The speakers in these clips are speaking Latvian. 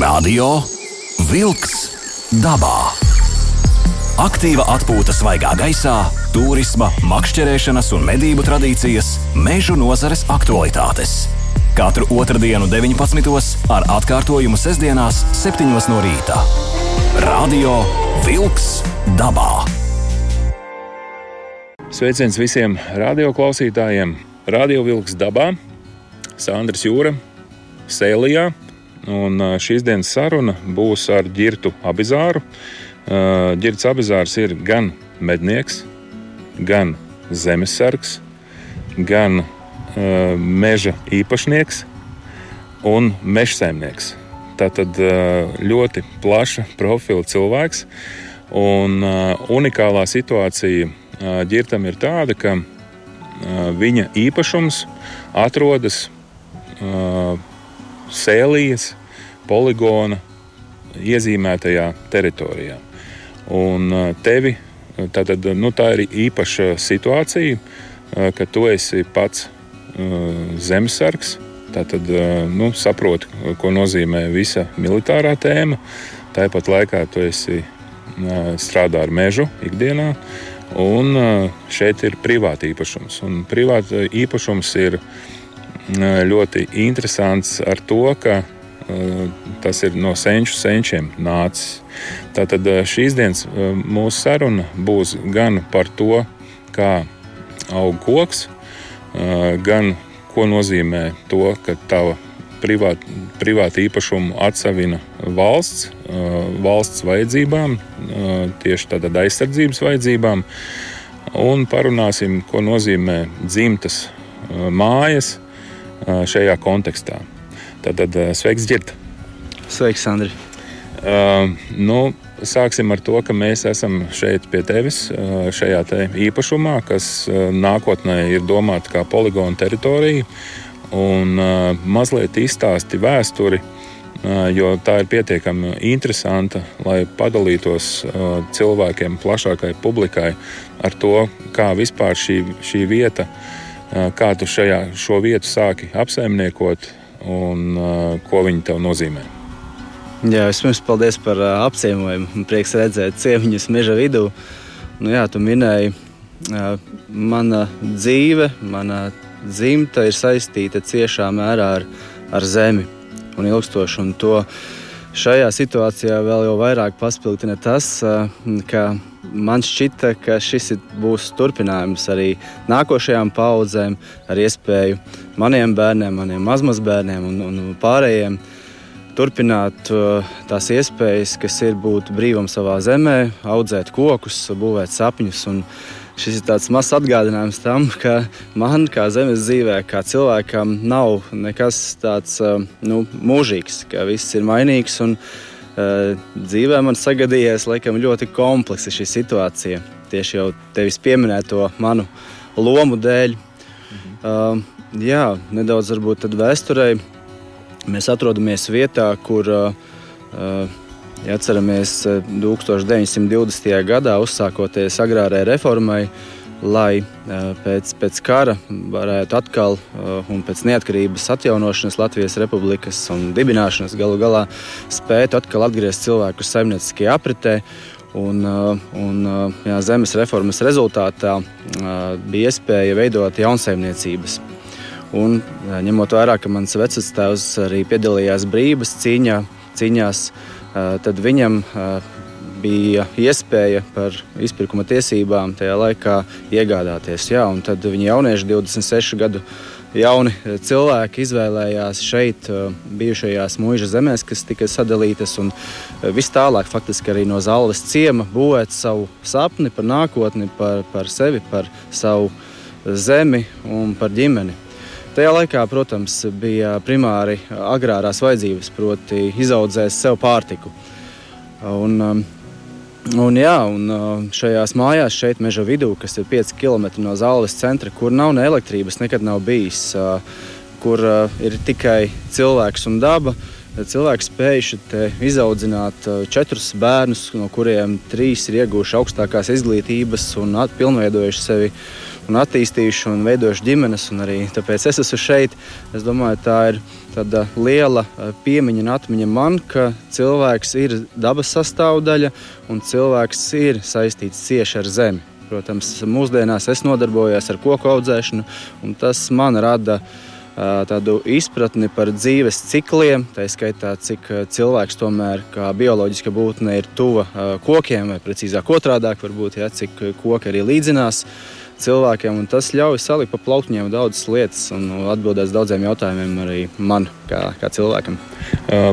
Radio Wolks dabā. Aktīva atpūta svaigā gaisā, turisma, makšķerēšanas un medību tradīcijas, mežu nozares aktualitātes. Katru otrdienu, 19. ar atkārtojumu sestdienās, 7. no rīta. Radio Wolks dabā. Sveiciens visiem radioklausītājiem! Radio Wolks dabā, Sandrs Jūra, Sēlijā. Un šīs dienas saruna būs ar Girtu Abizāru. Girts Abizārs ir gan mednieks, gan zemesargs, gan meža īpašnieks un mežsaimnieks. Tātad ļoti plaša profila cilvēks. Un unikālā situācija ģirtam ir tāda, ka viņa īpašums atrodas sēlijas poligona iezīmētajā teritorijā. Un tevi, tātad, nu, tā ir īpaša situācija, ka tu esi pats zemesargs. Tātad nu, saproti, ko nozīmē visa militārā tēma. Tāpat laikā tu esi strādā ar mežu ikdienā. Un šeit ir privāta īpašums. Un privāta īpašums ir ļoti interesants ar to, ka tas ir no senču senčiem nācis. Tātad šīs dienas mūsu saruna būs gan par to, kā aug koks, gan ko nozīmē to, ka tava privāta privāt īpašumu atsevina valsts, valsts vajadzībām, tieši tādā aizsardzības vajadzībām. Un parunāsim, ko nozīmē dzimtas mājas šajā kontekstā. Tātad sveiks, Girta! Sveiks, Andri! Uh, nu, sāksim ar to, ka mēs esam šeit pie tevis, šajā te īpašumā, kas nākotnē ir domāta kā poligona teritorija. Un mazliet izstāsti vēsturi, jo tā ir pietiekami interesanta, lai padalītos cilvēkiem, plašākai publikai ar to, kā vispār šī, šī vieta, uh, kā tu šajā, šo vietu sāki apsaimniekot un ko viņi tev nozīmē. Jā, vispirms paldies par apciemojumu. Prieks redzēt ciemiņus meža vidū. Nu, jā, tu minēji, mana dzīve, mana dzimta ir saistīta ciešā mērā ar, ar zemi un ilgstoši. Un to šajā situācijā vēl vairāk paspildina tas, ka man šķita, ka šis būs turpinājums arī nākošajām paudzēm, ar iespēju maniem bērniem, maniem mazmazbērniem un, un pārējiem turpināt uh, tās iespējas, kas ir būt brīvam savā zemē, audzēt kokus, būvēt sapņus. Šis ir tāds mazs atgādinājums tam, ka man, kā zemes dzīvē, kā cilvēkam, nav nekas tāds uh, nu, mūžīgs, ka viss ir mainīgs. Un, uh, dzīvē man sagadījies laikam, ļoti kompleksa šī situācija. Tieši jau tevis pieminēto manu lomu dēļ. Mhm. Uh, jā, nedaudz varbūt vēsturē. Mēs atrodamies vietā, kur, uh, ja atceramies, 1920. gadā uzsākoties agrārai reformai, uh, lai pēc, pēc kara varētu atkal un pēc neatkarības atjaunošanas Latvijas republikas un dibināšanas galu galā spētu atkal atgriezt cilvēkus saimnieciskajā apritē. Un, un jā, zemes reformas rezultātā bija iespēja veidot jaunsaimniecības. Un, ņemot vērā, ka mans vecāks arī piedalījās brīvības cīņā, cīņās, tad viņam bija iespēja par izpirkuma tiesībām tajā laikā iegādāties. Jā, tad viņi jaunieši, 26 gadu jauni cilvēki, izvēlējās šeit, uh, bijušajās mūža zemēs, kas tika sadalītas, uh, vis tālāk, faktiski arī no zāles ciema, būvēt savu sapni par nākotni, par, par sevi, par savu zemi un par ģimeni. Tajā laikā, protams, bija primāri agrārās vajadzības, proti, izaudzēt sev pārtiku. Un, um, Un, jā, un šajās mājās, šeit meža vidū, kas ir 5 km no zāles centra, kur nav ne elektrības, nekad nav bijis, kur ir tikai cilvēks un daba. Cilvēks spējuši izaudzināt četrus bērnus, no kuriem trīs ir ieguvuši augstākās izglītības un pilnveidojuši sevi un attīstījuši un veidojuši ģimenes. Un arī tāpēc es esmu šeit. Es domāju, tā ir tāda liela piemiņa un atmiņa man, ka cilvēks ir dabas sastāvdaļa un cilvēks ir saistīts cieši ar zemi. Protams, mūsdienās es nodarbojos ar koku audzēšanu, un tas man rada tādu izpratni par dzīves cikliem, tā skaitā, cik cilvēks tomēr kā bioloģiska būtne ir tuva kokiem, vai precīzāk otrādi, varbūt, ja, cik koki arī līdzinās cilvēkiem. Tas ļauj salikt pa plauktiņiem daudzas lietas un atbildēt daudziem jautājumiem arī man, kā, kā cilvēkam.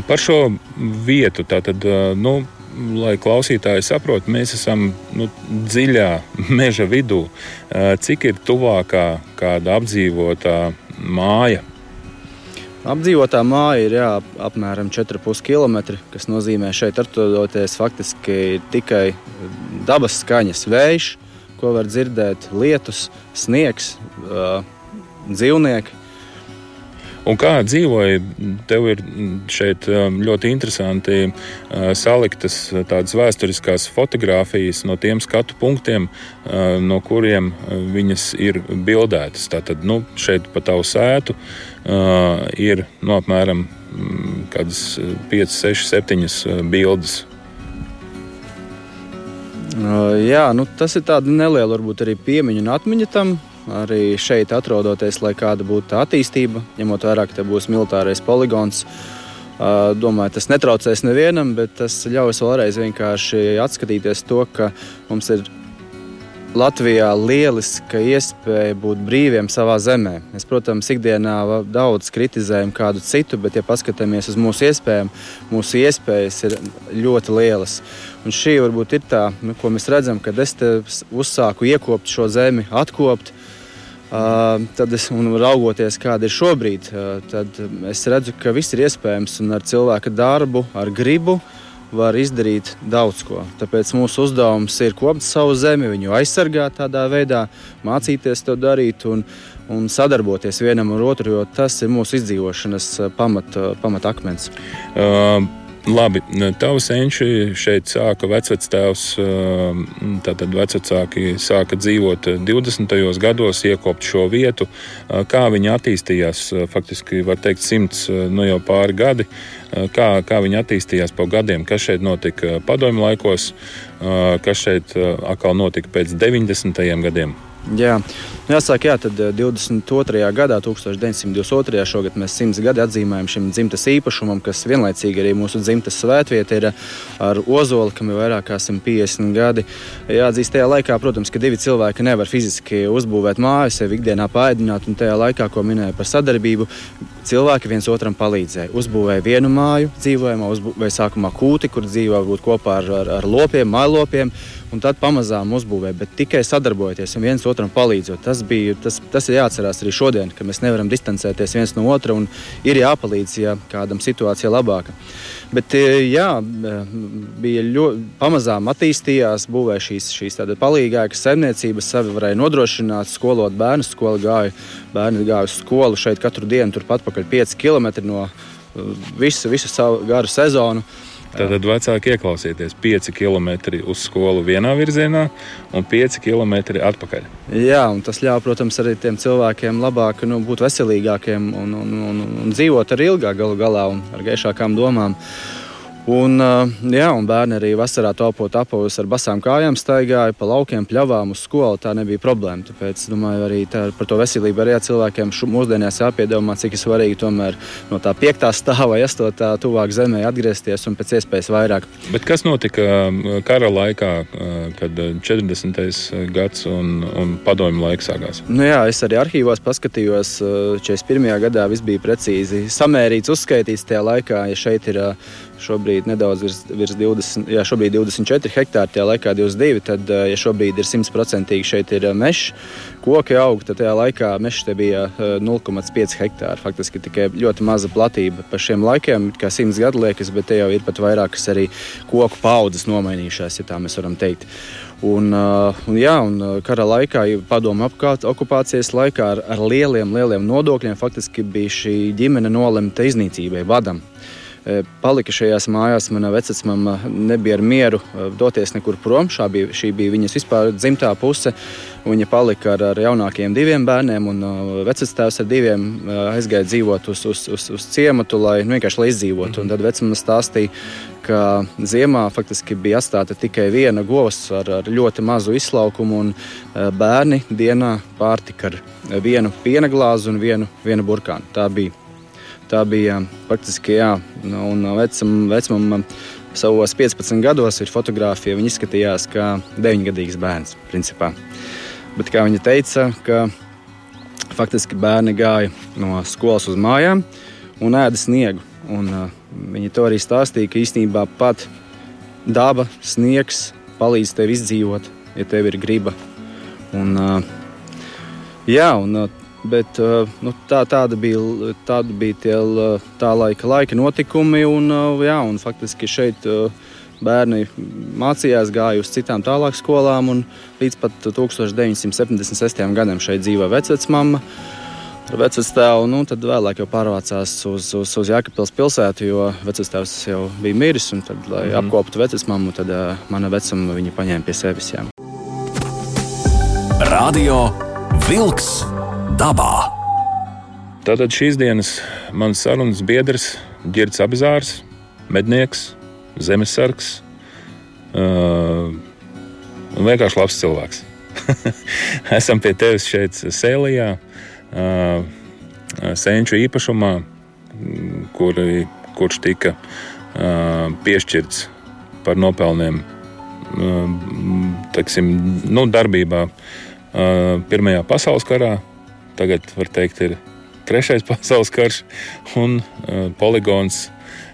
Par šo vietu, tātad, nu, lai klausītāji saprotu, mēs esam nu, dziļā meža vidū. Cik ir tuvākā kāda apdzīvotā māja? Apdzīvotā māja ir jā, apmēram 4,5 km, kas nozīmē šeit atrodoties faktiski tikai dabas skaņas, vējš, ko var dzirdēt lietus, sniegs, dzīvnieki. Un kā dzīvoja, tev ir šeit ļoti interesanti saliktas tādas vēsturiskās fotogrāfijas no tiem skatu punktiem, no kuriem viņas ir bildētas. Tātad nu, šeit pa tavu sētu ir no nu, apmēram kādas 5, 6, 7 bildes Jā, nu, tas ir tāds neliels, varbūt arī piemiņa un atmiņa tam. Arī šeit atrodoties, lai kāda būtu attīstība, ņemot vērā, ka te būs militārais poligons. Domāju, tas netraucēs nevienam, bet tas ļaus vēlreiz vienkārši atskatīties to, ka mums ir Latvijā lieliska iespēja būt brīviem savā zemē. Mēs, protams, ikdienā daudz kritizējam kādu citu, bet, ja paskatāmies uz mūsu iespējām, mūsu iespējas ir ļoti lielas. Un šī varbūt ir tā, nu, ko mēs redzam, kad es uzsāku iekopt šo zemi, atkopt. Uh, tad es raugoties, kāda ir šobrīd, uh, tad es redzu, ka viss ir iespējams un ar cilvēka darbu, ar gribu var izdarīt daudz ko. Tāpēc mūsu uzdevums ir kopt savu zemi, viņu aizsargāt tādā veidā, mācīties to darīt un, un sadarboties vienam ar otru, jo tas ir mūsu izdzīvošanas pamat akmens. Uh. Labi, tavu senči šeit sāka vecvectēvs, tātad vecāki sāka dzīvot 20. gados, iekopt šo vietu. Kā viņi attīstījās, faktiski var teikt, simts nu jau pāri gadi. Kā, kā viņi attīstījās pa gadiem, kas šeit notika padomju laikos, kas šeit atkal notika pēc 90. gadiem? Jā, jāsaka, jā, tad 22. Eh, gadā, 1922. šogad mēs simts gadi atzīmējam šim dzimtas īpašumam, kas vienlaicīgi arī mūsu dzimtas svētvieta ir eh, ar ozolu, kam ir vairāk kā 150 gadi. Jāatzīst, tajā laikā, protams, ka divi cilvēki nevar fiziski uzbūvēt māju, sevi ikdienā pāēdināt, un tajā laikā, ko minēja par sadarbību, cilvēki viens otram palīdzēja. Uzbūvēja vienu māju, dzīvojamā, uzbūvēja sākumā kūti, kur dzīvoja kopā ar, ar, ar lopiem, mājlopiem un tad pamazām uzbūvē, bet tikai sadarbojoties un viens otram palīdzot. Tas, bija, tas, tas ir jāatcerās arī šodien, ka mēs nevaram distancēties viens no otra un ir jāpalīdz, ja kādam situācija ir labāka. Bet e, jā, e, bija ļoti pamazām attīstījās, būvēja šīs, šīs palīdzīgas saimniecības, savi varēja nodrošināt, skolot bērnus. Skola gāja, bērni gāja uz skolu šeit katru dienu, turpat pakaļ 5 km no e, visu, visu savu garu sezonu. Tātad vecāki ieklausieties 5 km uz skolu vienā virzienā un 5 km atpakaļ. Jā, un tas ļauj, protams, arī tiem cilvēkiem labāk nu, būt veselīgākiem un, un, un, un dzīvot arī ilgāk galu galā un ar gaišākām domām. Un, jā, un bērni arī vasarā topot apavus ar basām kājām, staigāja pa laukiem, pļavām uz skolu. Tā nebija problēma. Tāpēc, domāju, arī tā, par to veselību arī cilvēkiem mūsdienās jāpiedomā, cik svarīgi tomēr no tā piektā stāva iestotā tuvāk zemē atgriezties un pēc iespējas vairāk. Bet kas notika kara laikā, kad 40. gads un, un padomju laiks sākās? Nu, jā, es arī arhīvos paskatījos, 41. gadā viss bija precīzi samērīts, uzskaitīts tajā laikā, ja šeit ir Šobrīd nedaudz virs, virs 20, jā, šobrīd 24 hektāri, tajā laikā 22. Tad, eh, ja šobrīd ir 100% šeit ir eh, mežs, koki aug, tad tajā laikā mežs bija 0,5 eh, hektāri. Faktiski tikai ļoti maza platība par šiem laikiem, kā 100 gadu liekas, bet te jau ir pat vairākas arī koku paudzes nomainījušās, ja tā mēs varam teikt. Un, un, jā, un kara laikā, padomu okupācijas laikā ar, ar lieliem, lieliem nodokļiem faktiski bija šī ģimene nolemta iznīcībai, vadam. Palika šajās mājās. Mana vecmāma nebija ar mieru doties nekur prom. Šā bija, šī bija viņas vispār dzimtā puse. Viņa palika ar, ar jaunākiem diviem bērniem, un vecāks ar diviem aizgāja dzīvot uz, uz, uz, uz ciematu, lai nu, vienkārši lai izdzīvotu. Mm -hmm. Un tad vecmāma stāstīja, ka ziemā faktiski bija atstāta tikai viena govs ar, ar ļoti mazu izlaukumu, un bērni dienā pārtika ar vienu piena glāzi un vienu, vienu burkānu. Tā bija Tā bija faktiski, jā, un vecam, vecam savos 15 gados ir fotografija. Viņa izskatījās kā 9-gadīgs bērns. Principā. Bet, kā viņa teica, ka faktiski bērni gāja no skolas uz mājām un ēda sniegu. Un, uh, viņi to arī stāstīja, ka īstenībā pat daba, sniegs palīdz tev izdzīvot, ja tev ir griba. Un, uh, jā, un, uh, Bet, uh, nu, tā, tāda bija, tāda bija tie, tā laika, laika notikumi. Un, uh, jā, un faktiski šeit uh, bērni mācījās, gāja uz citām tālāk skolām. Līdz pat 1976. gadam šeit dzīvoja vecmāma. Ar vecāku nu, tad vēlāk pārvācās uz, uz, uz Jēkabpils pilsētu, jo vecāks jau bija miris. Tad, lai mm. apkoptu vecmāmu, tad uh, mana vecuma viņa paņēma pie sevis. Jā. Radio Vilks dabā. Tātad šīs dienas mans sarunas biedrs Girts Abizārs, mednieks, zemesargs uh, un vienkārši labs cilvēks. Esam pie tevis šeit, Sēlijā, uh, senču īpašumā, kur, kurš tika uh, piešķirts par nopelniem uh, teksim, nu, darbībā uh, Pirmajā pasaules karā tagad var teikt, ir trešais pasaules karš, un uh, poligons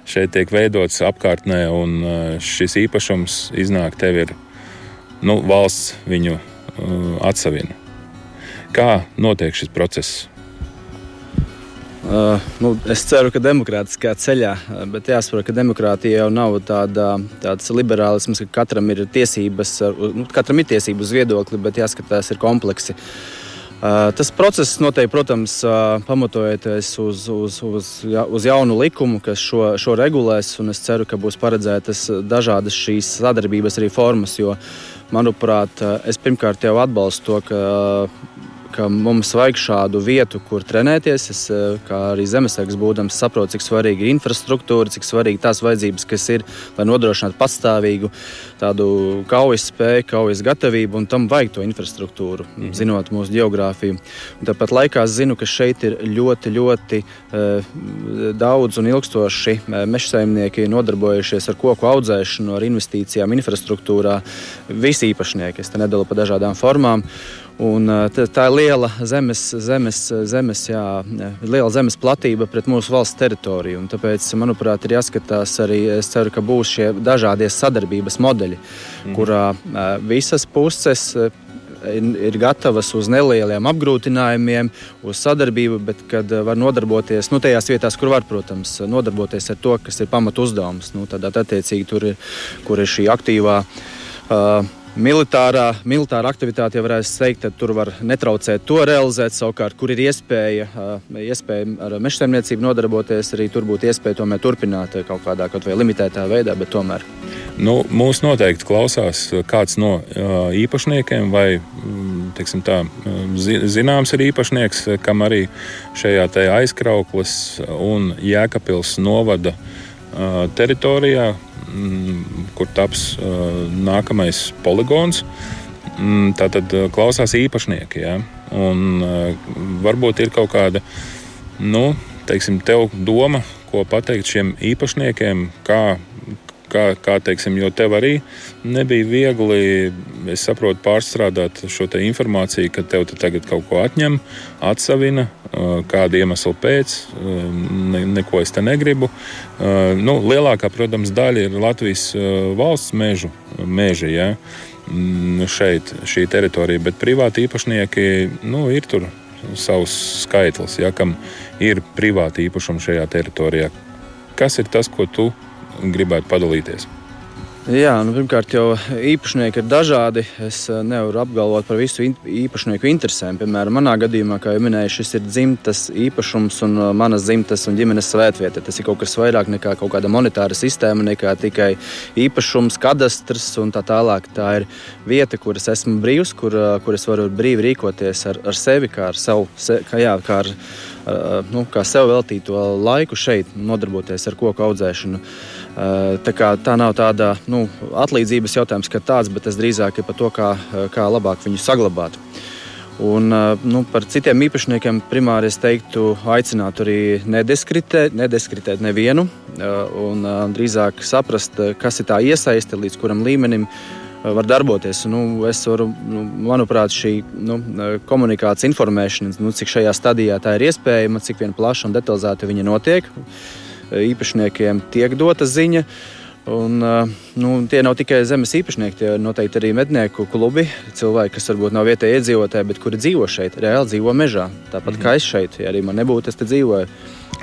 šeit tiek veidots apkārtnē, un uh, šis īpašums iznāk tev ir nu, valsts viņu uh, atsavina. Kā notiek šis process? Uh, nu, es ceru, ka demokrātiskā ceļā, bet jāsaprot, ka demokrātija jau nav tāda, tāds liberālisms, ka katram ir tiesības, nu, katram ir tiesības uz viedokli, bet jāskatās, ir kompleksi. Uh, Tas process notiek, protams, pamatojoties uz, uz, uz, uz jaunu likumu, kas šo, šo regulēs. Es ceru, ka būs paredzētas dažādas šīs sadarbības arī formas. Jo, manuprāt, es pirmkārt jau atbalstu to, ka ka mums vajag šādu vietu, kur trenēties. Es, eh, kā arī zemesargs būdams, saprotu, cik svarīga ir infrastruktūra, cik svarīga tās vajadzības, kas ir, lai nodrošinātu pastāvīgu tādu kaujas spēju, kaujas gatavību, un tam vajag to infrastruktūru, mm -hmm. zinot mūsu geogrāfiju. Un tāpat laikā es zinu, ka šeit ir ļoti, ļoti uh, daudz un ilgstoši uh, meža saimnieki nodarbojušies ar koku audzēšanu, ar investīcijām infrastruktūrā. Visi īpašnieki, es te nedalu pa dažādām formām. Un, tā, tā ir liela zemes, zemes, zemes, jā, liela zemes platība pret mūsu valsts teritoriju. Tāpēc, manuprāt, ir jāskatās arī, es ceru, ka būs šie dažādie sadarbības modeļi, mm. kurā visas puses ir, gatavas uz nelieliem apgrūtinājumiem, uz sadarbību, bet kad var nodarboties nu, tajās vietās, kur var, protams, nodarboties ar to, kas ir pamatu uzdevums. Nu, tad, attiecīgi, tur ir, kur ir šī aktīvā. Uh, militārā, militārā aktivitāte, ja varētu teikt, tad tur var netraucēt to realizēt. Savukārt, kur ir iespēja, iespēja ar meža saimniecību nodarboties, arī tur būtu iespēja tomēr turpināt kaut kādā kaut vai limitētā veidā, bet tomēr. Nu, mūs noteikti klausās kāds no īpašniekiem, vai mm, tā, zināms ir īpašnieks, kam arī šajā aizkrauklas un Jēkabils novada teritorijā kur taps uh, nākamais poligons. Mm, tātad uh, klausās īpašnieki. Ja? Un, uh, varbūt ir kaut kāda nu, teiksim, doma, ko pateikt šiem īpašniekiem, kā kā, kā teiksim, jo tev arī nebija viegli, es saprotu, pārstrādāt šo informāciju, ka tev te tagad kaut ko atņem, atsavina, kāda iemesla pēc, ne, neko es te negribu. Nu, lielākā, protams, daļa ir Latvijas valsts mežu, meži. Ja? Mm, šeit, šī teritorija, bet privāti īpašnieki nu, ir tur savs skaitlis, ja, kam ir privāti īpašumi šajā teritorijā. Kas ir tas, ko tu gribētu padalīties? Jā, nu, pirmkārt, jau īpašnieki ir dažādi. Es eh, nevaru apgalvot par visu īpašnieku interesēm. Piemēram, manā gadījumā, kā jau minēju, šis ir dzimtas īpašums un eh, manas dzimtas un ģimenes svētvieta. Tas ir kaut kas vairāk nekā kaut kāda monetāra sistēma, nekā tikai īpašums, kadastrs un tā tālāk. Tā ir vieta, kur es esmu brīvs, kur, eh, kur es varu brīvi rīkoties ar, ar sevi, kā ar savu, kā, jā, kā ar, nu, kā sev veltīto laiku šeit, nodarboties ar koku audzēšanu. Tā, kā, tā nav tāda nu, atlīdzības jautājums, kā tāds, bet tas drīzāk ir par to, kā, kā labāk viņu saglabāt. Un, nu, par citiem īpašniekiem primāri es teiktu, aicinātu arī nedeskritēt, nedeskritēt nevienu, un drīzāk saprast, kas ir tā iesaiste, līdz kuram līmenim var darboties. Nu, es varu, nu, manuprāt, šī nu, komunikācija, informēšana, nu, cik šajā stadijā tā ir iespējama, cik vien plaša un detalizēta viņa notiek īpašniekiem tiek dota ziņa. Un, nu, tie nav tikai zemes īpašnieki, tie ir noteikti arī mednieku klubi. Cilvēki, kas varbūt nav vietējie iedzīvotāji, bet kuri dzīvo šeit, reāli dzīvo mežā. Tāpat mm -hmm. kā es šeit, ja arī man nebūtu, es te dzīvoju.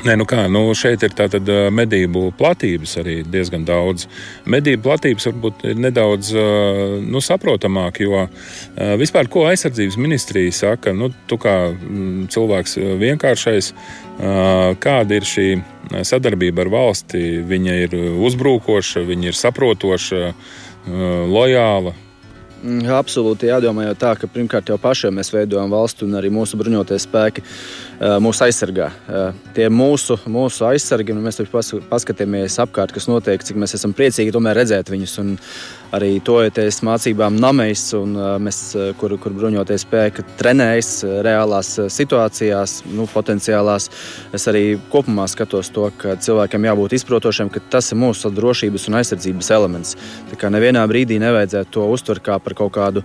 Nē, nu kā, nu šeit ir tātad medību platības arī diezgan daudz. Medību platības varbūt ir nedaudz nu, saprotamāk, jo vispār ko aizsardzības ministrija saka, nu, tu kā mm, cilvēks vienkāršais, kāda ir šī sadarbība ar valsti. Viņa ir uzbrukoša, viņa ir saprotoša, lojāla. Mm, absolūti jādomā jau tā, ka pirmkārt jau pašiem mēs veidojam valstu un arī mūsu bruņotie spēki mūs aizsargā. Tie mūsu, mūsu aizsargi, un mēs paskatāmies apkārt, kas notiek, cik mēs esam priecīgi redzēt viņus. Un arī tojoties mācībām namēs, un mēs, kur, kur bruņotie spēki trenējas reālās situācijās, nu, potenciālās. Es arī kopumā skatos to, ka cilvēkiem jābūt izprotošiem, ka tas ir mūsu drošības un aizsardzības elements. Tā kā nevienā brīdī nevajadzētu to uztvert kā par kaut kādu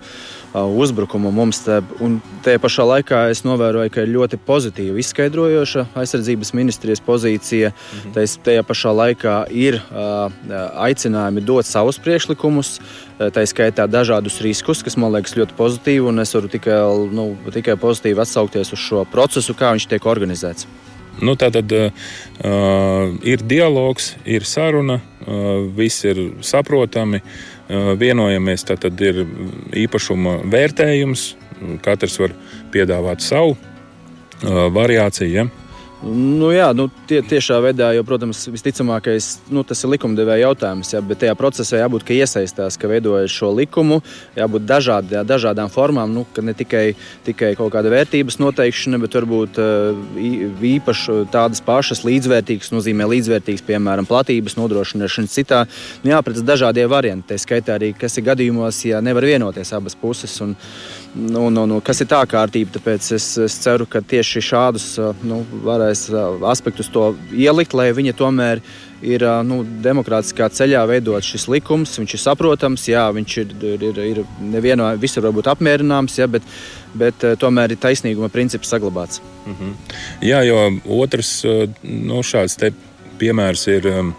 uzbrukumu mums. Te, un tajā pašā laikā es novēroju, ka ir ļoti pozitīva izskaidrojoša aizsardzības ministrijas pozīcija. Mhm. Tais, tajā pašā laikā ir aicinājumi dot savus priekšlikumus. Tā skaitā dažādus riskus, kas man liekas ļoti pozitīvi, es varu tikai, nu, tikai pozitīvi atsaukties uz šo procesu, kā viņš tiek organizēts. Nu, tā tad uh, ir dialogs, ir saruna, uh, viss ir saprotami. Uh, vienojamies, tad ir īpašuma vērtējums. Katrs var piedāvāt savu variāciju. Ja? Nu, jā, nu, tie, tiešā veidā, jo, protams, visticamākais nu, tas ir likumdevēja jautājums. Jā, bet tajā procesā jābūt, ka iesaistās, ka veidojas šo likumu, jābūt dažād, jā, dažādām formām. Nu, ne tikai, tikai kaut kāda vērtības noteikšana, bet varbūt īpaši tādas pašas līdzvērtīgas, nozīmē līdzvērtīgas, piemēram, platības nodrošināšana citā. Nu, jāpredz dažādie varianti. Tā skaitā arī, kas ir gadījumos, ja nevar vienoties abas puses. Un, nu, nu, nu, kas ir tā kārtība? Tāpēc es, es ceru, ka tieši šādus nu, varētu varēs aspektus to ielikt, lai viņi tomēr ir nu, demokrātiskā ceļā veidot šis likums. Viņš ir saprotams, jā, viņš ir, ir, ir nevienā visur varbūt apmierināms, jā, bet, bet tomēr ir taisnīguma princips saglabāts. Mm -hmm. Jā, jo otrs nu, šāds piemērs ir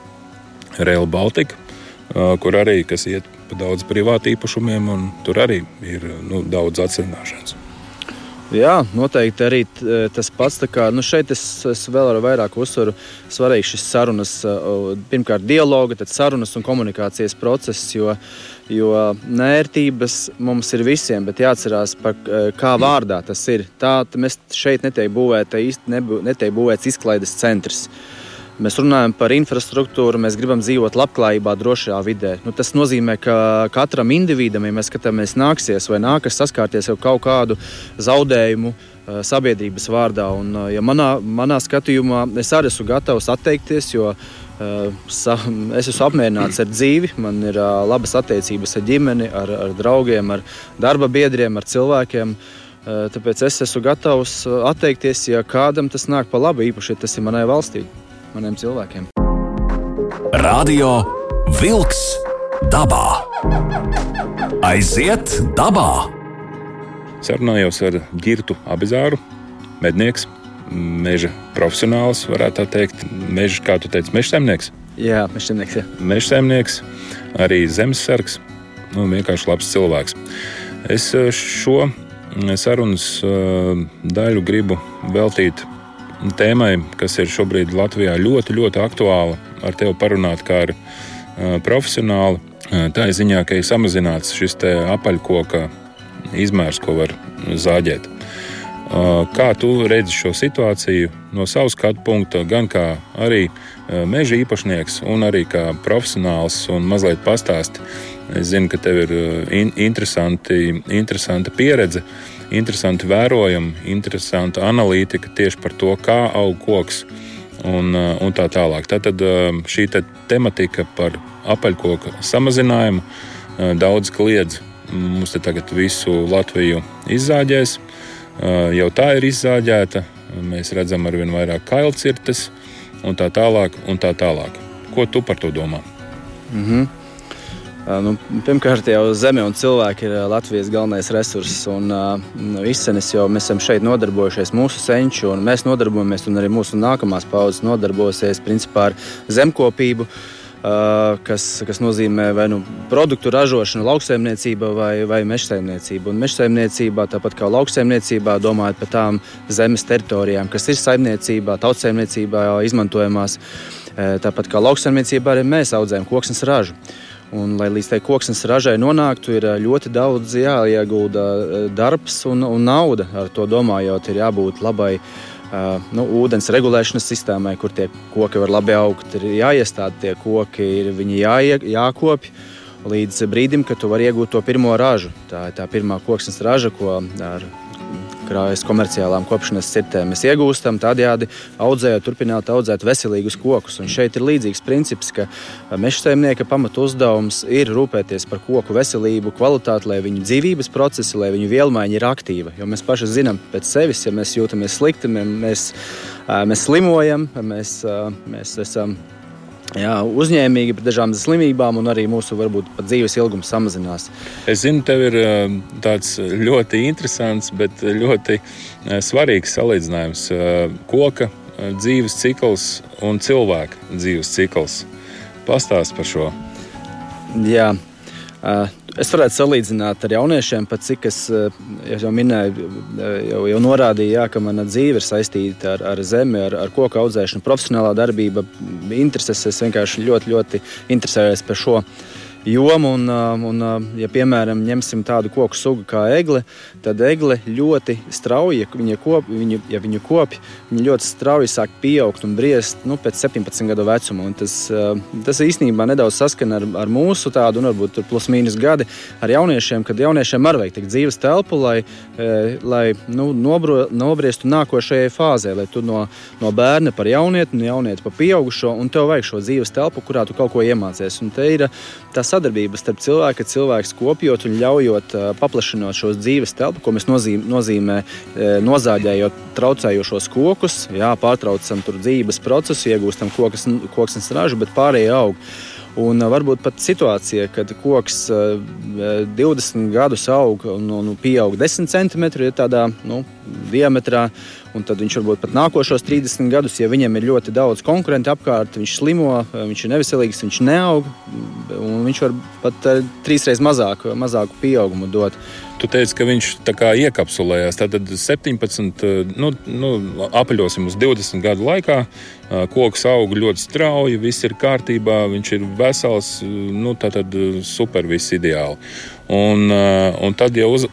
Rail Baltica, kur arī iet pa daudz privātu īpašumiem, un tur arī ir nu, daudz atsināšanas. Jā, noteikti arī tas pats. Kā, nu šeit es, es vēl ar vairāk uzsveru svarīgs šis sarunas, pirmkārt, dialoga, tad sarunas un komunikācijas process, jo, jo nērtības mums ir visiem, bet jāatcerās, par, kā vārdā tas ir. Tā mēs šeit netiek būvēts, netiek būvēts izklaides centrs. Mēs runājam par infrastruktūru, mēs gribam dzīvot labklājībā, drošā vidē. Nu, tas nozīmē, ka katram individam, ja mēs skatāmies, nāksies vai nākas saskārties ar kaut kādu zaudējumu uh, sabiedrības vārdā. Un, uh, ja manā, manā skatījumā es arī esmu gatavs atteikties, jo uh, sa, es esmu apmierināts ar dzīvi, man ir labas attiecības ar ģimeni, ar, ar draugiem, ar darba biedriem, ar cilvēkiem. Tāpēc es esmu gatavs atteikties, ja kādam tas nāk pa labu, īpaši, ja tas ir manai valstī maniem cilvēkiem. Radio Wolks dabā. Aiziet dabā! Sarunājos ar Girtu Abizāru, mednieks, meža profesionāls, varētu tā teikt. Meža, kā tu teici, meža saimnieks? Jā, meža saimnieks. Jā. Meža saimnieks, arī zemesargs, nu, vienkārši labs cilvēks. Es eh, šo sarunas eh, daļu gribu veltīt tēmai, kas ir šobrīd Latvijā ļoti, ļoti aktuāla, ar tevi parunāt kā ar profesionāli. Tā ir ziņā, ka ir samazināts šis apaļkoka izmērs, ko var zāģēt. Kā tu redzi šo situāciju no savas skatu punkta, gan kā arī meža īpašnieks, un arī kā profesionāls, un mazliet pastāsti. Es zinu, ka tev ir in interesanti, interesanta pieredze, interesanti vērojumi, interesanta analītika tieši par to, kā aug koks un, un tā tālāk. Tātad šī te tematika par apaļkoka samazinājumu daudz kliedz. Mums te tagad visu Latviju izzāģēs jau tā ir izzāģēta. Mēs redzam, ar vien vairāk kailcirtes un tā tālāk. Un tā tālāk. Ko tu par to domā? Mm -hmm. Nu, pirmkārt, jau zeme un cilvēki ir Latvijas galvenais resurss. Un, nu, izcenis jau mēs esam šeit nodarbojušies, mūsu senči, un mēs nodarbojamies, un arī mūsu nākamās paudzes nodarbosies principā ar zemkopību. Uh, kas, kas nozīmē vai nu produktu ražošanu, lauksaimniecība vai, vai mežsaimniecība. Un mežsaimniecībā, tāpat kā lauksaimniecībā, domājot par tām zemes teritorijām, kas ir saimniecībā, tautssaimniecībā izmantojamās. Tāpat kā lauksaimniecībā, arī mēs audzējam koksnes ražu. Un, lai līdz tai koksnes ražai nonāktu, ir ļoti daudz jāiegulda darbs un, un nauda. Ar to domājot, ir jābūt labai Uh, nu, ūdens regulēšanas sistēmai, kur tie koki var labi augt, ir jāiestāda tie koki, ir viņi jāie, jākopja līdz brīdim, kad tu vari iegūt to pirmo ražu. Tā ir tā pirmā koksnes raža, ko ar krājas komerciālām kopšanas cirtēm mēs iegūstam, tādējādi audzējot, turpināt audzēt veselīgus kokus. Un šeit ir līdzīgs princips, ka meža saimnieka pamatu uzdevums ir rūpēties par koku veselību, kvalitāti, lai viņu dzīvības procesi, lai viņu vielmaiņa ir aktīva. Jo mēs paši zinām pēc sevis, ja mēs jūtamies slikti, mēs, mēs slimojam, mēs, mēs esam jā, uzņēmīgi par dažām slimībām, un arī mūsu varbūt, dzīves ilgums samazinās. Es zinu, tev ir eh, tāds ļoti interesants, bet ļoti eh, svarīgs salīdzinājums. Eh, koka dzīves cikls un cilvēka dzīves cikls. Pastāst par šo. Jā. Es varētu salīdzināt ar jauniešiem, pat cik es jau minēju, jau, jau norādīju, jā, ka mana dzīve ir saistīta ar, ar zemi, ar, ar koku audzēšanu, profesionālā darbība, intereses. Es vienkārši ļoti, ļoti interesējos par šo jomu. Un, um, un, ja, piemēram, ņemsim tādu koku sugu kā egle, tad egle ļoti strauji, viņa kop, viņu, ja viņu kopja, viņa ļoti strauji sāk pieaugt un briest nu, pēc 17 gadu vecuma. Un tas, um, tas īstenībā nedaudz saskana ar, ar mūsu tādu, un varbūt plus mīnus gadi ar jauniešiem, kad jauniešiem arī vajag dzīves telpu, lai, eh, lai nu, nobro, nobriestu nākošajai fāzē, lai tu no, no bērna par jaunieti, no jaunieti par pieaugušo, un tev vajag šo dzīves telpu, kurā tu kaut ko iemācies. Un te ir tā sadarbība starp cilvēku, cilvēks kopjot un ļaujot paplašinot šos dzīves telpu, ko mēs nozīm, nozīmē nozāģējot traucējošos kokus, jā, pārtraucam tur dzīves procesu, iegūstam kokas, koksnes ražu, bet pārējie aug. Un varbūt pat situācija, kad koks 20 gadus aug un, un pieaug 10 cm, ir tādā nu, diametrā, un tad viņš varbūt pat nākošos 30 gadus, ja viņam ir ļoti daudz konkurentu apkārt, viņš slimo, viņš ir neveselīgs, viņš neaug, viņš var pat trīsreiz mazāku, mazāku pieaugumu dot. Tu teici, ka viņš tā kā iekapsulējās. Tad 17, nu, nu, apaļosim uz 20 gadu laikā. Koks aug ļoti strauji, viss ir kārtībā, viņš ir vesels, nu, tā tad super, viss ideāli. Un, un tad, ja, uz,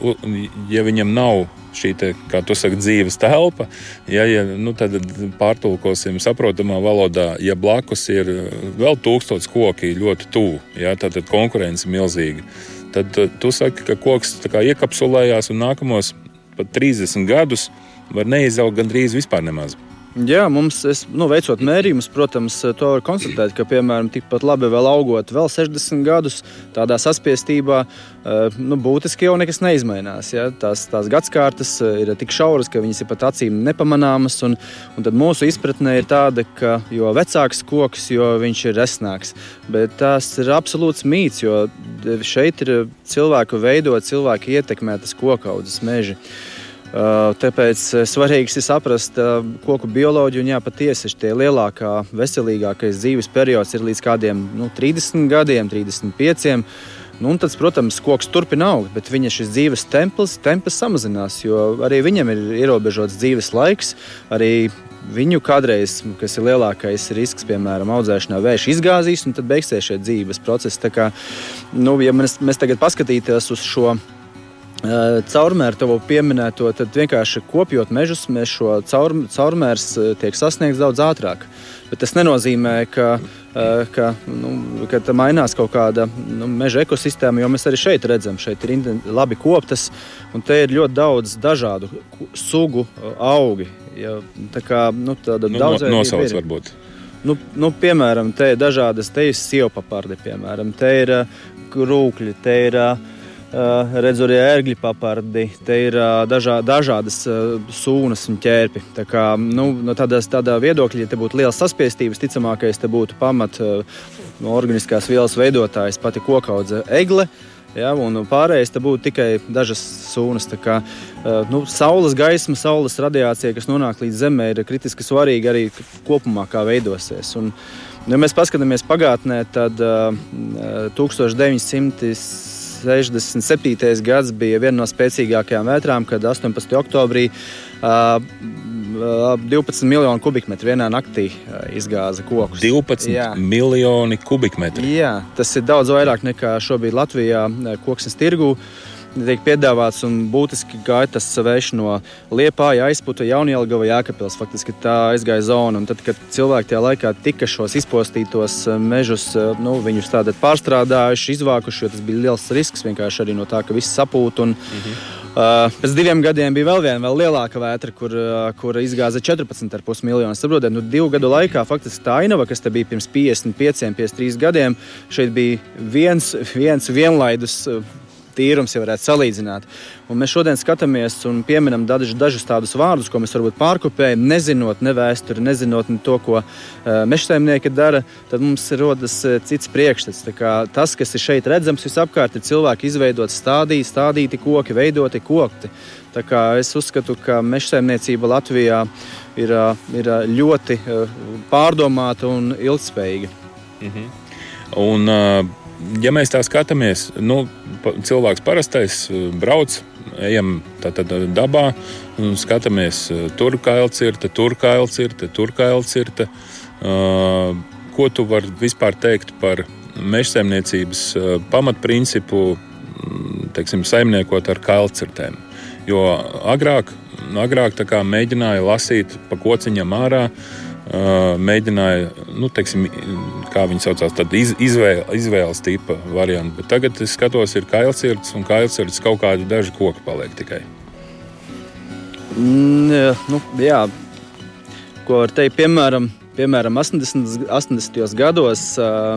ja viņam nav šī te, kā tu saki, dzīves telpa. Ja, ja, nu, tad pārtulkosim saprotamā valodā, ja blakus ir vēl tūkstots koki ļoti tuvu, ja, tad konkurence milzīga. Tad tu saki, ka koks iekapsulējās un nākamos pat 30 gadus var neizaugt gandrīz vispār nemaz. Jā, mums, es, nu, veicot mērījumus, protams, to var konstatēt, ka, piemēram, tikpat labi vēl augot vēl 60 gadus, tādā saspiestībā, eh, nu, būtiski jau nekas neizmainās. Ja? Tās, tās gadsimtas eh, ir tik šauras, ka viņas ir pat acīm nepamanāmas. Un, un tad mūsu izpratne ir tāda, ka jo vecāks koks, jo viņš ir resnāks. Bet tas ir absolūts mīts, jo šeit ir cilvēku veidot, cilvēku ietekmētas kokaudzes meži. Uh, tāpēc uh, svarīgi ir saprast uh, koku bioloģiju. Jā, patiesi šie lielākā, veselīgākais dzīves periods ir līdz kādiem nu, 30 gadiem, 35. Nu, un tas, protams, koks turpina augt, bet viņa šis dzīves templis, templis samazinās, jo arī viņam ir ierobežots dzīves laiks. Arī viņu kādreiz, kas ir lielākais risks, piemēram, audzēšanā, vējš izgāzīs, un tad beigsies šie dzīves procesi. Tā kā, nu, ja mēs, mēs tagad paskatītos uz šo caurmēru tavu pieminēto, tad vienkārši kopjot mežus, mēs šo caur, caurmērs tiek sasniegts daudz ātrāk. Bet tas nenozīmē, ka, ka, nu, ka mainās kaut kāda nu, meža ekosistēma, jo mēs arī šeit redzam, šeit ir labi koptas, un te ir ļoti daudz dažādu sugu augi. Ja, tā kā nu, tāda nu, daudzveidība nosauc ir. varbūt. Nu, nu, piemēram, te ir dažādas, te ir sievpapardi, piemēram, te ir krūkļi, te ir uh, Uh, redzu arī ērgļu papardi, te ir uh, dažā, dažādas uh, sūnas un ķērpi. Tā kā, nu, no tādas, tādā viedokļa, ja te būtu liels saspiestības, ticamākais te būtu pamat no organiskās vielas veidotājs, pati kokaudze egle. Ja, un pārējais te būtu tikai dažas sūnas. Kā, nu, saules gaisma, saules radiācija, kas nonāk līdz Zemē, ir kritiski svarīga arī kopumā, kā veidosies. Un, ja mēs paskatāmies pagātnē, tad uh, 1900. 67. gads bija viena no spēcīgākajām vētrām, kad 18. oktobrī uh, 12 miljonu kubikmetru vienā naktī izgāza kokus. 12 Jā. miljoni kubikmetru. Jā, tas ir daudz vairāk nekā šobrīd Latvijā koksnes tirgū. Uh, tiek piedāvāts un būtiski gāja tas vējš no Liepāja, aizputa Jaunielgava, Jēkabils. Faktiski tā aizgāja zona. Un tad, kad cilvēki tajā laikā tika šos izpostītos eh, mežus, eh, nu, viņus tādā pārstrādājuši, izvākuši, jo tas bija liels risks vienkārši arī no tā, ka viss sapūt. Un, -hmm. Uh, pēc diviem gadiem bija vēl viena vēl lielāka vētra, kur, uh, kur izgāza 14,5 miljonus. Saprotiet, nu, divu gadu laikā faktiski tā ainava, kas bija pirms 55, 53 gadiem, šeit bija viens, viens vienlaidus. Uh, tīrums, ja varētu salīdzināt. Un mēs šodien skatāmies un pieminam dažus, dažus tādus vārdus, ko mēs varbūt pārkopējam, nezinot ne vēsturi, nezinot ne to, ko uh, mežsaimnieki dara, tad mums rodas uh, cits priekšstats. Tas, kas ir šeit redzams visapkārt, ir cilvēki izveidot stādīti, stādīti koki, veidoti kokti. Es uzskatu, ka mežsaimniecība Latvijā ir, ir ļoti pārdomāta un ilgspējīga. -hmm. Un, uh ja mēs tā skatāmies, nu, cilvēks parastais eh, brauc, ejam tādā dabā un skatāmies, eh, tur kailcirta, tur kailcirta, tur kailcirta. Ko tu vari vispār teikt par mežsaimniecības uh, pamatprincipu, mm, teiksim, saimniekot ar kailcirtēm? Jo agrāk, agrāk mēģināja lasīt pa kociņam ārā, uh, mēģināja, nu, teiksim, kā viņi saucās, iz, izvēle, izvēles tipa variantu. Bet tagad es skatos, ir kailsirds un kailsirds kaut kādi daži koki paliek tikai. Mm, nu, jā, ko var teikt, piemēram, piemēram 80, 80. gados uh,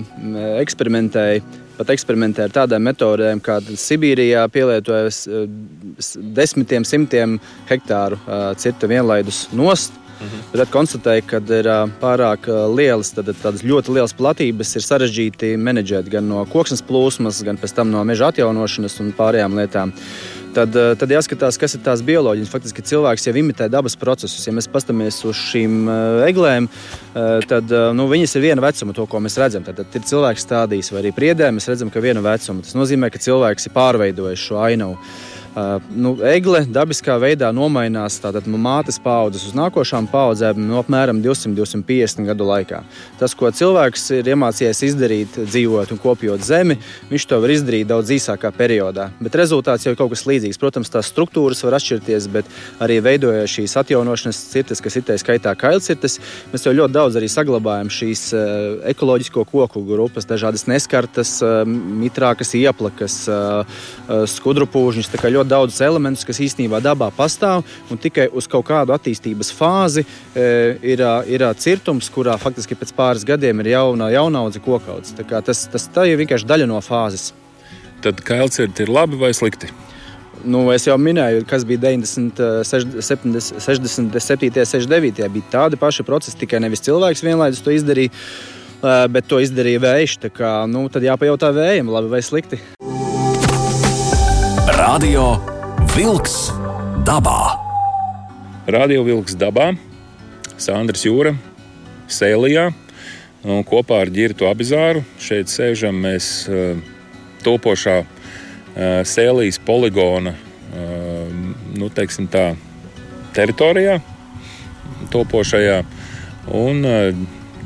eksperimentēja. Pat eksperimentē ar tādām metodēm, kāda Sibīrijā pielietojas uh, desmitiem, simtiem hektāru uh, cirta vienlaidus nost. Uh, Mhm. Tad konstatēja, ka ir pārāk lielas, tad, tādas ļoti lielas platības ir sarežģīti menedžēt gan no koksnes plūsmas, gan pēc tam no meža atjaunošanas un pārējām lietām. Tad, tad jāskatās, kas ir tās bioloģijas. Faktiski cilvēks jau imitē dabas procesus. Ja mēs paskatāmies uz šīm eglēm, tad nu, viņas ir viena vecuma, to, ko mēs redzam. Tad, tad ir cilvēks stādījis vai arī priedē, mēs redzam, ka viena vecuma. Tas nozīmē, ka cilvēks ir pārveidojis šo ainavu. Uh, nu, egle dabiskā veidā nomainās no mātes paudzes uz nākošām paudzēm no apmēram 200-250 gadu laikā. Tas, ko cilvēks ir iemācījies izdarīt, dzīvot un kopjot zemi, viņš to var izdarīt daudz īsākā periodā. Bet rezultāts jau ir kaut kas līdzīgs. Protams, tās struktūras var atšķirties, bet arī veidojot šīs atjaunošanas cirtes, kas ir tā skaitā kailcirtes, mēs jau ļoti daudz arī saglabājam šīs uh, ekoloģisko koku grupas, dažādas neskartas, uh, mitrākas ieplakas, skudru pūžņus ļoti daudzus elementus, kas īstenībā dabā pastāv, un tikai uz kaut kādu attīstības fāzi e, ir, ir cirtums, kurā faktiski pēc pāris gadiem ir jauna, jauna audze kokauts. Tas, tas tā ir vienkārši daļa no fāzes. Tad kailcirti ir labi vai slikti? Nu, es jau minēju, kas bija 90, 70, 67, 69. bija tādi paši procesi, tikai nevis cilvēks vienlaicīgi to izdarīja, e, bet to izdarīja vējš. Kā, nu, tad jāpajautā vējam, labi vai slikti. Radio Wolks dabā. Radio Wolks dabā, Sandrs Jūra, Sēlijā. Un kopā ar Girtu Abizāru šeit sēžam mēs uh, topošā sēlijas poligona nu, tā, teritorijā, topošajā. Un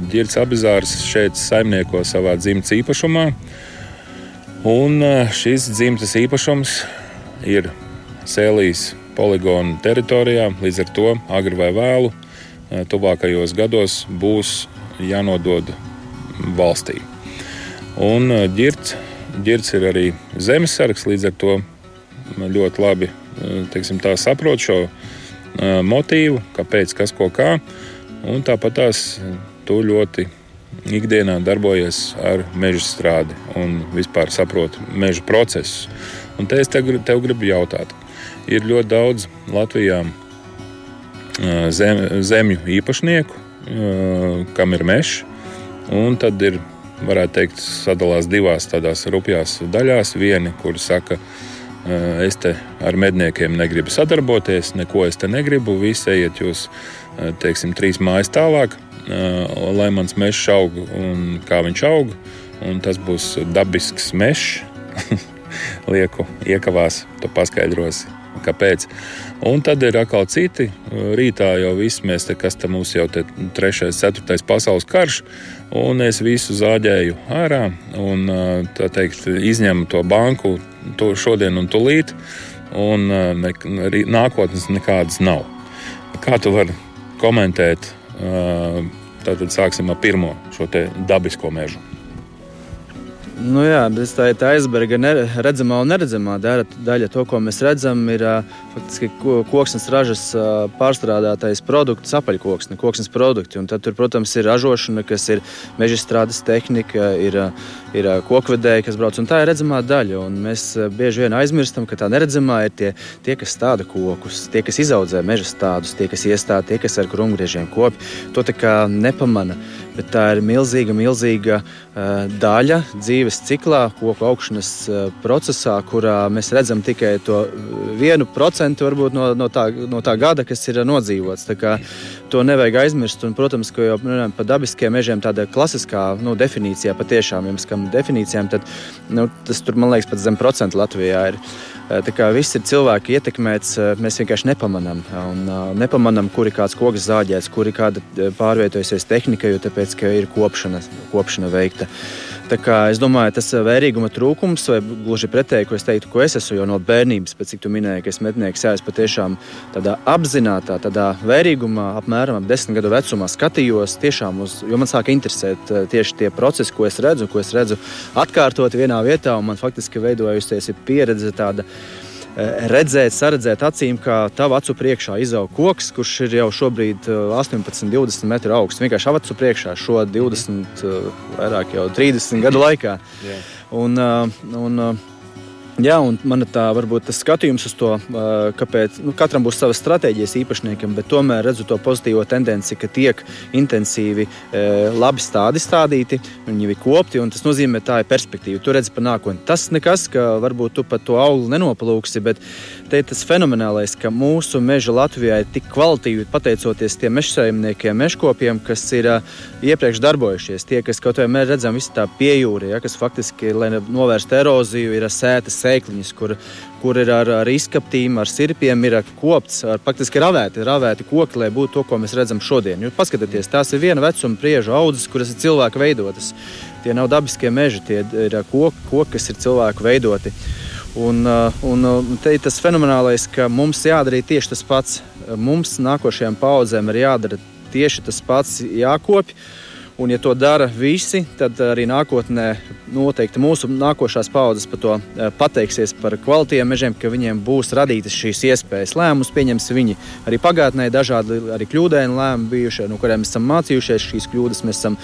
Girts Abizārs šeit saimnieko savā dzimtas īpašumā. Un šis dzimtas īpašums ir Sēlijas poligona teritorijā. Līdz ar to agri vai vēlu tuvākajos gados būs jānodod valstī. Un ģirts, ģirts ir arī zemesargs, līdz ar to ļoti labi teiksim, saprot šo motīvu, kāpēc, kas ko kā. Un tāpat tās tu ļoti ikdienā darbojies ar meža strādi un vispār saproti meža procesus. Un te es tev, tev gribu jautāt, ir ļoti daudz Latvijā zem, zemju īpašnieku, kam ir mežs, un tad ir, varētu teikt, sadalās divās tādās rupjās daļās. Vieni, kuri saka, es te ar medniekiem negribu sadarboties, neko es te negribu, visi ejiet jūs, teiksim, trīs mājas tālāk, lai mans mežs aug un kā viņš aug, un tas būs dabisks mežs. Lieku iekavās, tu paskaidrosi kāpēc. Un tad ir atkal citi. Rītā jau viss mēs te, kas te mums jau te trešais, ceturtais pasaules karš, un es visu zāģēju ārā un tā teikt izņemu to banku to šodien un tūlīt, un ne, nākotnes nekādas nav. Kā tu vari komentēt? Tātad sāksim ar pirmo šo dabisko mežu. Nu jā, tas tā ir tā aizberga redzamā un neredzamā daļa. To, ko mēs redzam, ir faktiski koksnes ražas pārstrādātais produkts, apaļkoksne, koksnes produkti. Un tad, tur, protams, ir ražošana, kas ir meža strādes tehnika, ir, ir kokvedēji, kas brauc. Un tā ir redzamā daļa. Un mēs bieži vien aizmirstam, ka tā neredzamā ir tie, tie kas stāda kokus, tie, kas izaudzē meža stādus, tie, kas iestāda, tie, kas ar krumgriežiem kopi. To tā kā nepamana bet tā ir milzīga, milzīga daļa dzīves ciklā, koku augšanas procesā, kurā mēs redzam tikai to vienu procentu no, no, tā, no tā gada, kas ir nodzīvots. To nevajag aizmirst. Un, protams, ka jau runājam par dabiskiem mežiem, tāda klasiskā nu, definīcijā patiešām, ja mēs skam definīcijām, tad nu, tas tur, man liekas, pat zem procentu Latvijā ir. Tā kā viss ir cilvēki ietekmēts, mēs vienkārši nepamanām. Un, nepamanām, kur ir kāds koks zāģēts, kur ir kāda pārvietojusies tehnika, jo tāpēc, ir kopšana, kopšana veikta. Kā, es domāju, tas vērīguma trūkums, vai gluži pretēji, ko es teiktu, ko es esmu jau no bērnības, pēc cik tu minēji, ka es mednieks, jā, es patiešām tādā apzinātā, tādā vērīgumā, apmēram ap desmit gadu vecumā skatījos tiešām uz, jo man sāka interesēt tieši tie procesi, ko es redzu, ko es redzu atkārtot vienā vietā, un man faktiski veidojusies pieredze tāda Eh, redzēt, saredzēt acīm, kā tava acu priekšā izaug koks, kurš ir jau šobrīd 18, eh, 20 metru augsts. Vienkārši acu priekšā šo 20, eh, vairāk jau 30 gadu laikā. Un, un, Jā, un man tā varbūt tas skatījums uz to, kāpēc nu, katram būs savas stratēģijas īpašniekam, bet tomēr redzu to pozitīvo tendenci, ka tiek intensīvi labi stādi stādīti, viņi ir kopti, un tas nozīmē, ka tā ir perspektīva. Tu redzi par nākotni. Tas nekas, ka varbūt tu pat to auglu nenopalūksi, bet te ir tas fenomenālais, ka mūsu meža Latvijā ir tik kvalitīvi pateicoties tiem mežsaimniekiem, mežkopiem, kas ir iepriekš darbojušies. Tie, kas kaut vai redzam, visi tā piejūri, ja, kas faktiski, lai novērstu eroziju, ir sētas sēkliņas, kur, kur ir ar, ar izkaptīm, ar sirpiem, ir kopts, ar faktiski ravēti, ravēti koki, lai būtu to, ko mēs redzam šodien. Jūs paskatieties, tās ir viena vecuma priežu audzes, kuras ir cilvēku veidotas. Tie nav dabiskie meži, tie ir koki, koki kas ir cilvēku veidoti. Un, un te ir tas fenomenālais, ka mums jādara tieši tas pats. Mums, nākošajām paudzēm, ir jādara tieši tas pats, jākopja Un, ja to dara visi, tad arī nākotnē noteikti mūsu nākošās paudzes par to eh, pateiksies par kvalitīviem mežiem, ka viņiem būs radītas šīs iespējas. Lēmumus pieņems viņi arī pagātnē, dažādi arī kļūdaini lēmumi bijuši, no kuriem esam mācījušies. Šīs kļūdas mēs esam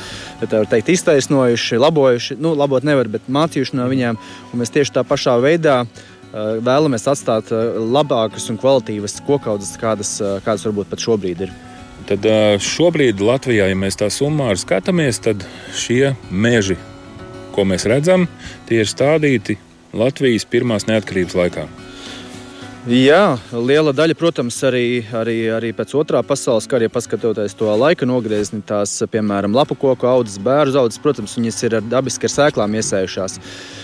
teikt, iztaisnojuši, labojuši. Nu, labot nevar, bet mācījuši no viņiem. Un mēs tieši tā pašā veidā eh, vēlamies atstāt eh, labākas un kvalitīvas kokaudzes, kādas, kādas varbūt pat šobrīd ir. Tad šobrīd Latvijā, ja mēs tā summāri skatāmies, tad šie meži, ko mēs redzam, tie ir stādīti Latvijas pirmās neatkarības laikā. Jā, liela daļa, protams, arī, arī, arī pēc otrā pasaules kara, ja paskatoties to laika nogriezni, tās, piemēram, lapu koku audzes, bērnu audzes, protams, viņas ir dabiski ar sēklām iesējušās.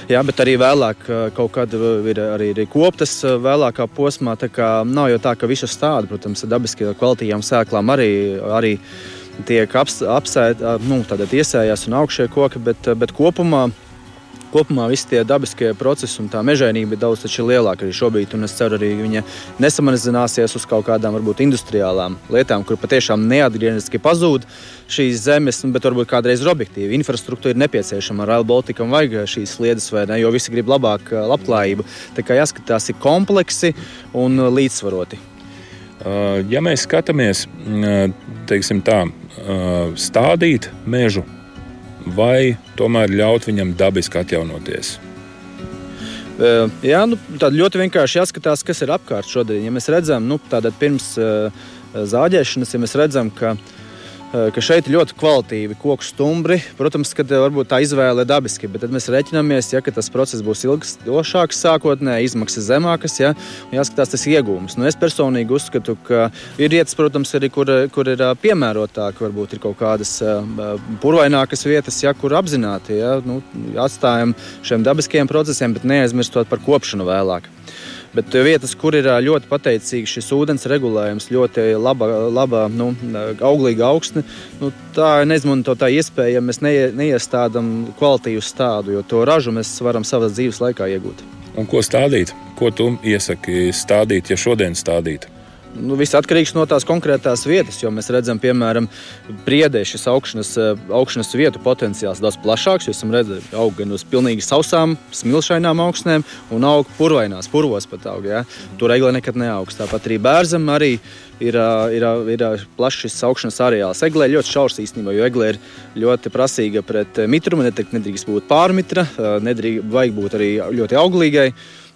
Jā, bet arī vēlāk kaut kad ir arī, arī koptas vēlākā posmā. Tā kā nav jau tā, ka visu stādu, protams, dabiski kvalitīvām sēklām arī, arī tiek apsēta, nu, iesējās un augšie koki, bet, bet kopumā kopumā visi tie dabiskie procesi un tā mežainība ir daudz lielāka arī šobrīd. Es ceru, arī viņa nesamazināsies uz kaut kādām varbūt industriālām lietām, kur patiešām neatgriezniski pazūd šīs zemes, bet varbūt kādreiz ir objektīvi. Infrastruktūra ir nepieciešama. Rail Balticam vajag šīs sliedas, vai ne? Jo visi grib labāku labklājību. Tā kā jāskatās, ir kompleksi un līdzsvaroti. Ja mēs skatāmies, teiksim tā, stādīt mežu vai tomēr ļaut viņam dabiski atjaunoties? Jā, nu, tad ļoti vienkārši jāskatās, kas ir apkārt šodien. Ja mēs redzam, nu, pirms zāģēšanas, ja mēs redzam, ka Eh, ka šeit ir ļoti kvalitīvi koku stumbri. Protams, ka eh, varbūt tā izvēle ir dabiska, bet mēs reiķinamies, ja tas process būs ilgstošāks, sākotnēji izmaksas zemākas, ja, un jāskatās tas iegūms. Nu, es personīgi uzskatu, ka ir vietas, protams, arī kur, kur ir eh, piemērotāk, varbūt ir kaut kādas purvainākas vietas, ja, kur apzināti ja, nu, atstājam šiem dabiskajiem procesiem, bet neaizmirstot par kopšanu vēlāk. Bet vietas, kur ir ļoti pateicīgs šis ūdens regulējums, ļoti laba, laba nu, auglīga augsne, nu, tā neizmanto tā iespēja, ja mēs neie, neiestādām kvalitīvu stādu, jo to ražu mēs varam savas dzīves laikā iegūt. Un ko stādīt? Ko tu iesaki stādīt, ja šodien stādītu? Nu, viss atkarīgs no tās konkrētās vietas, jo mēs redzam, piemēram, priedē šis augšanas, eh, augšanas vietu potenciāls daudz plašāks. Jūs redzat, aug gan uz pilnīgi sausām, smilšainām augsnēm, un aug purvainās, purvos pat aug. Ja? Tur egle nekad neaugs. Tāpat arī bērzam arī ir, ir, ir plašs šis augšanas areāls. Eglē ļoti šaurs īstenībā, jo eglē ir ļoti prasīga pret mitrumu. Nedrīkst būt pārmitra, nedrīkst, vajag būt arī ļoti auglīgai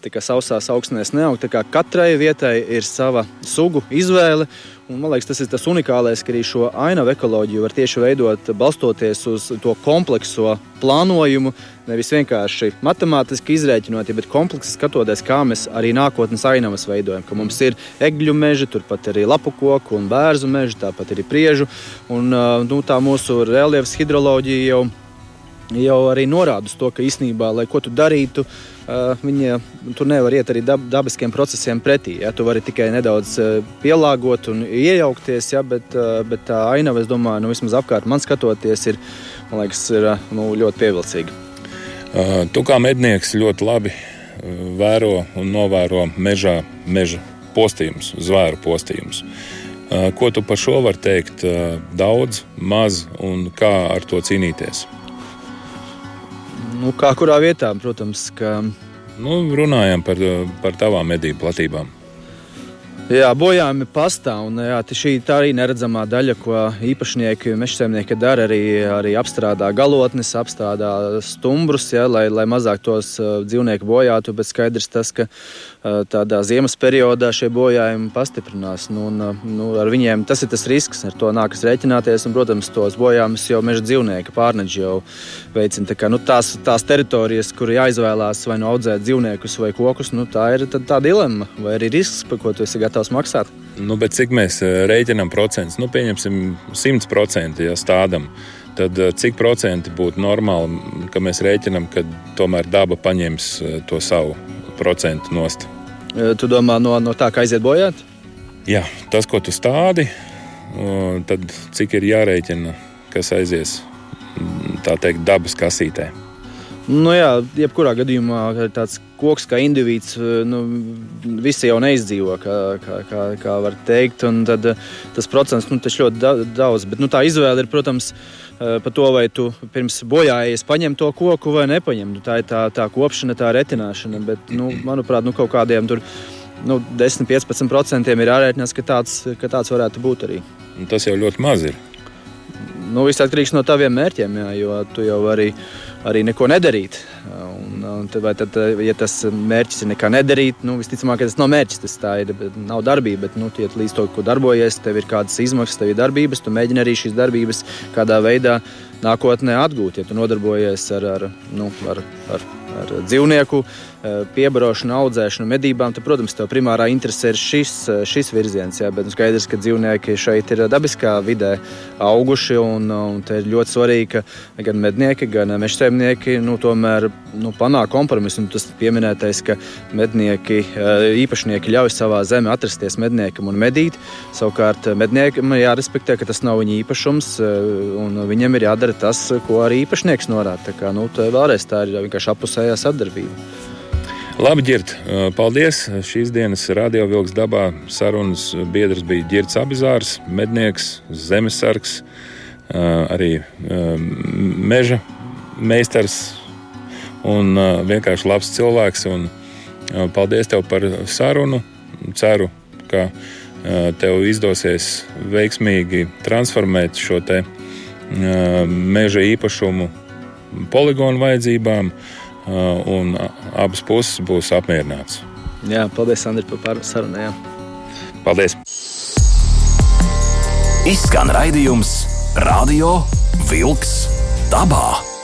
tā kā sausās augsnēs neaug. Katrai vietai ir sava sugu izvēle. Un, man liekas, tas ir tas unikālais, ka arī šo ainavu ekoloģiju var tieši veidot balstoties uz to komplekso plānojumu. Nevis vienkārši matemātiski izrēķinot, bet kompleksi skatoties, kā mēs arī nākotnes ainavas veidojam. Ka mums ir egļu meži, turpat arī lapu koku un bērnu meži, tāpat arī priežu. Un, nu, tā mūsu reliefs hidroloģija jau, jau arī norāda uz to, ka īstenībā, lai ko tu darītu, viņa tur nevar iet arī dab, dabiskiem procesiem pretī. Ja? Tu vari tikai nedaudz pielāgot un iejaukties, ja? bet, bet tā ainava, es domāju, nu, vismaz apkārt man skatoties, ir, man liekas, ir nu, ļoti pievilcīga. Tu kā mednieks ļoti labi vēro un novēro mežā, meža postījumus, zvēru postījumus. Ko tu par šo vari teikt? Daudz, maz un kā ar to cīnīties? Nu, kā kurā vietā, protams. Ka... Nu, runājam par, par tavām medību platībām. Jā, bojājumi pastāv. Un, jā, šī tā arī neredzamā daļa, ko īpašnieki, mežsaimnieki dara, arī, arī apstrādā galotnes, apstrādā stumbrus, jā, lai, lai mazāk tos dzīvnieku bojātu. Bet skaidrs tas, ka tādā ziemas periodā šie bojājumi pastiprinās. Nu, un, uh, nu, ar viņiem tas ir tas risks, ar to nākas rēķināties. Un, protams, tos bojājumus jau meža dzīvnieki pārneģi jau veicina. Tā kā, nu, tās, tās teritorijas, kur jāizvēlās vai nu audzēt dzīvniekus vai kokus, nu, tā ir tā, dilemma vai arī risks, par ko tu esi gatavs maksāt. Nu, cik mēs eh, rēķinām procentus? Nu, pieņemsim, 100% ja stādām. Tad eh, cik procenti būtu normāli, ka mēs rēķinām, ka tomēr daba paņems eh, to savu procentu nost? Tu domā no, no tā, kā aiziet bojāt? Jā, tas, ko tu stādi, tad cik ir jārēķina, kas aizies tā teikt dabas kasītē. Nu, jā, jebkurā gadījumā tāds koks kā indivīds, nu, visi jau neizdzīvo, kā, kā, kā, kā var teikt. Tad, tas procents nu, ļoti daudz. Bet nu, tā izvēle ir, protams, eh, par to, vai tu pirms bojājies paņem to koku vai nepaņem. Nu, tā ir tā, tā kopšana, tā retināšana. Bet, nu, manuprāt, nu, kaut kādiem tur. Nu, 10-15% ir jārēķinās, ka tāds, ka tāds varētu būt arī. Tas jau ļoti maz ir. Nu, viss atkarīgs no taviem mērķiem, jā, jo tu jau vari arī neko nedarīt. Un, un tad, tad, ja tas mērķis ir nekā nedarīt, nu, visticamāk, tas nav mērķis, tas ir, nav darbība. Bet, nu, līdz to, ko darbojies, tev ir kādas izmaksas, tev ir darbības, tu mēģini arī šīs darbības kādā veidā nākotnē atgūt. Ja tu nodarbojies ar, ar, nu, ar, ar, ar dzīvnieku Eh, piebarošanu, audzēšanu, medībām, tad, protams, tev primārā interese ir šis, eh, šis virziens. Jā, bet nu, skaidrs, ka dzīvnieki šeit ir dabiskā vidē auguši. Un, un te ir ļoti svarīgi, ka gan mednieki, gan mežsaimnieki nu, tomēr nu, panāk kompromisu. Nu, tas pieminētais, ka mednieki, eh, īpašnieki ļauj savā zemē atrasties medniekam un medīt. Savukārt medniekam jārespektē, ka tas nav viņa īpašums, un viņam ir jādara tas, ko arī īpašnieks norāda. Tā, kā, nu, tā vēlreiz tā ir vienkārši apusējā sadarbība. Labi, Girt, paldies. Šīs dienas radio vilks dabā sarunas biedrs bija Girts Abizārs, mednieks, zemesargs, arī meža meistars un vienkārši labs cilvēks. Un paldies tev par sarunu. Ceru, ka tev izdosies veiksmīgi transformēt šo te meža īpašumu poligonu vajadzībām un abas puses būs apmierināts. Jā, paldies, Andri, par sarunu. Paldies! Izskan raidījums Radio Wolks dabā.